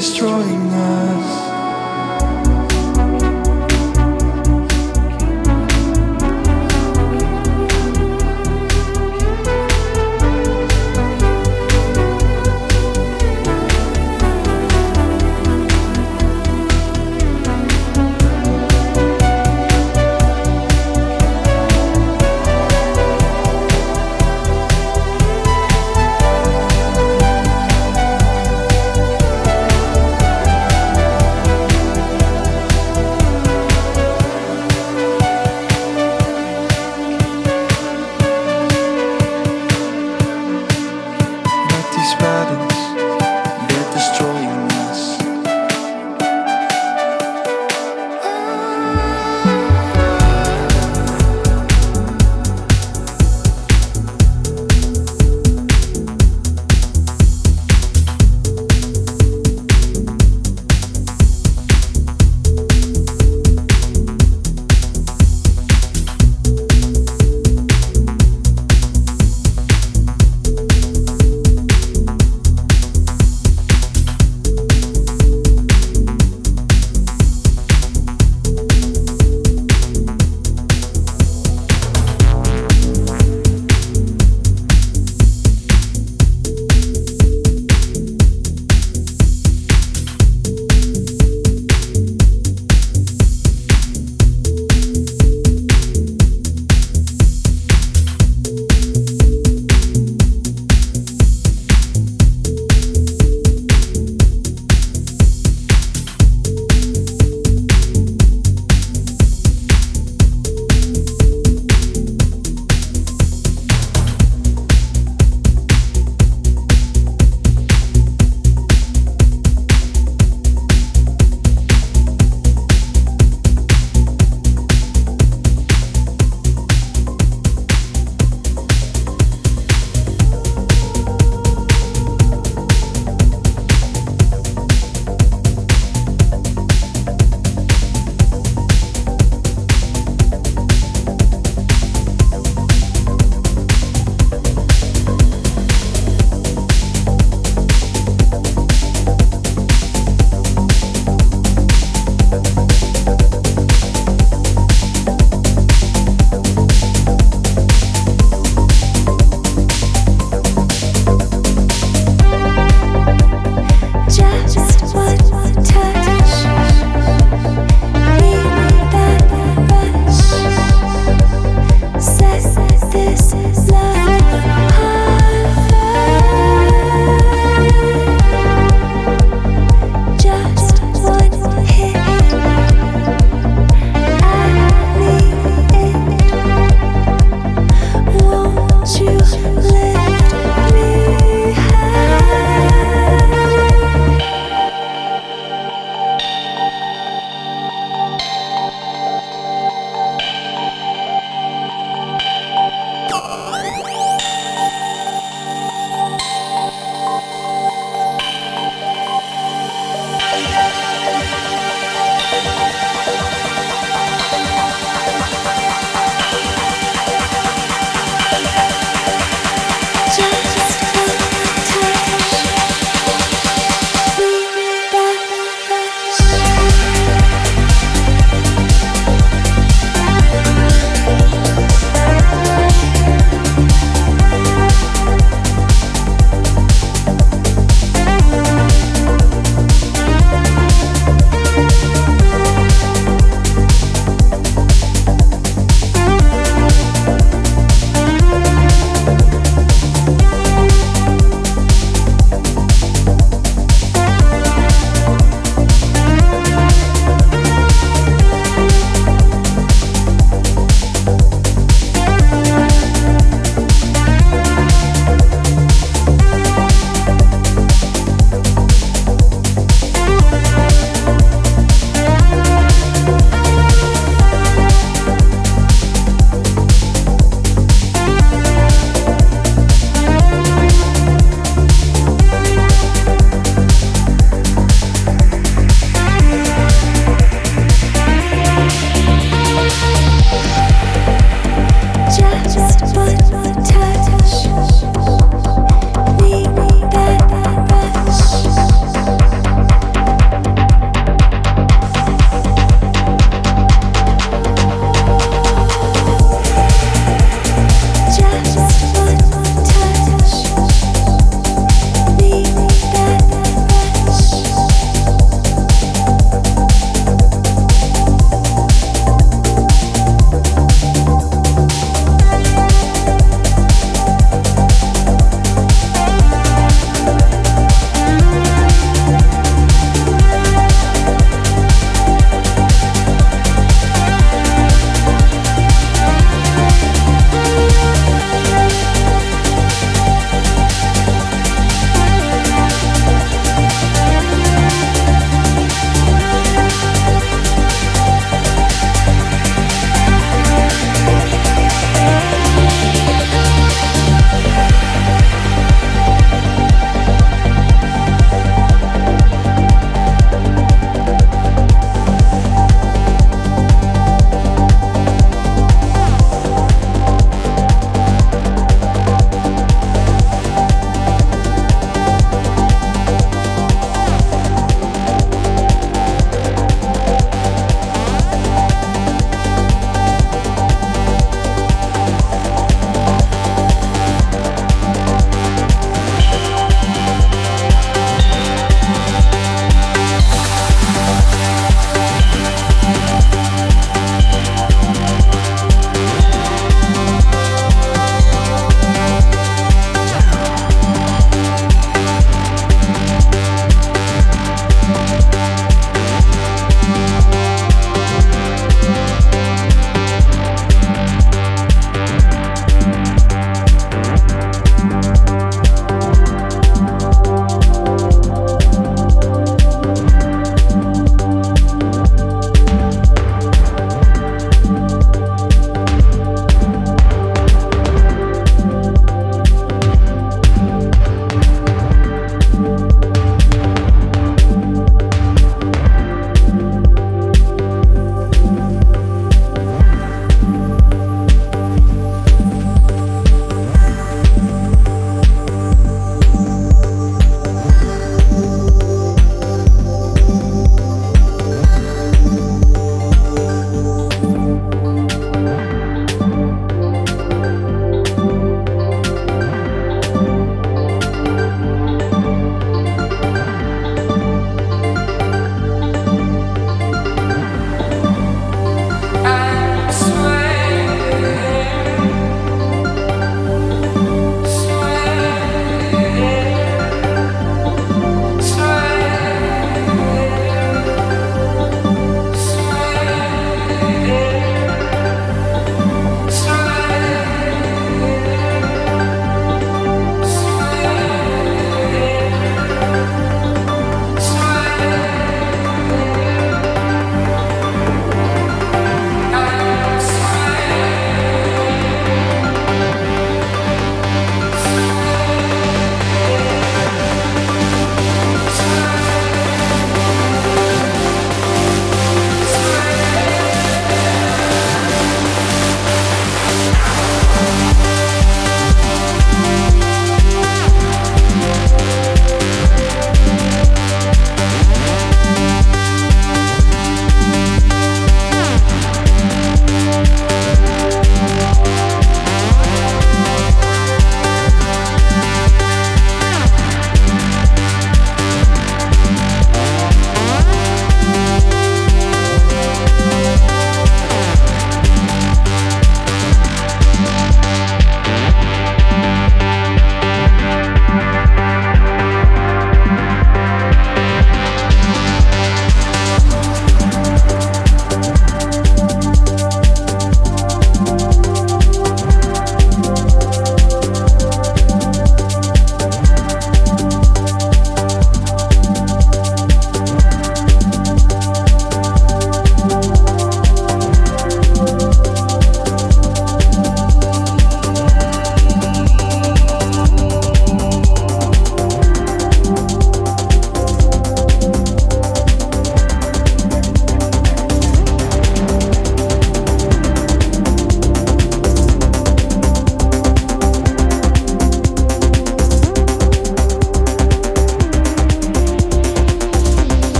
destroying us.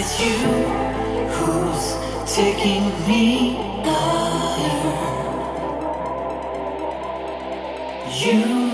it's you who's taking me higher. You.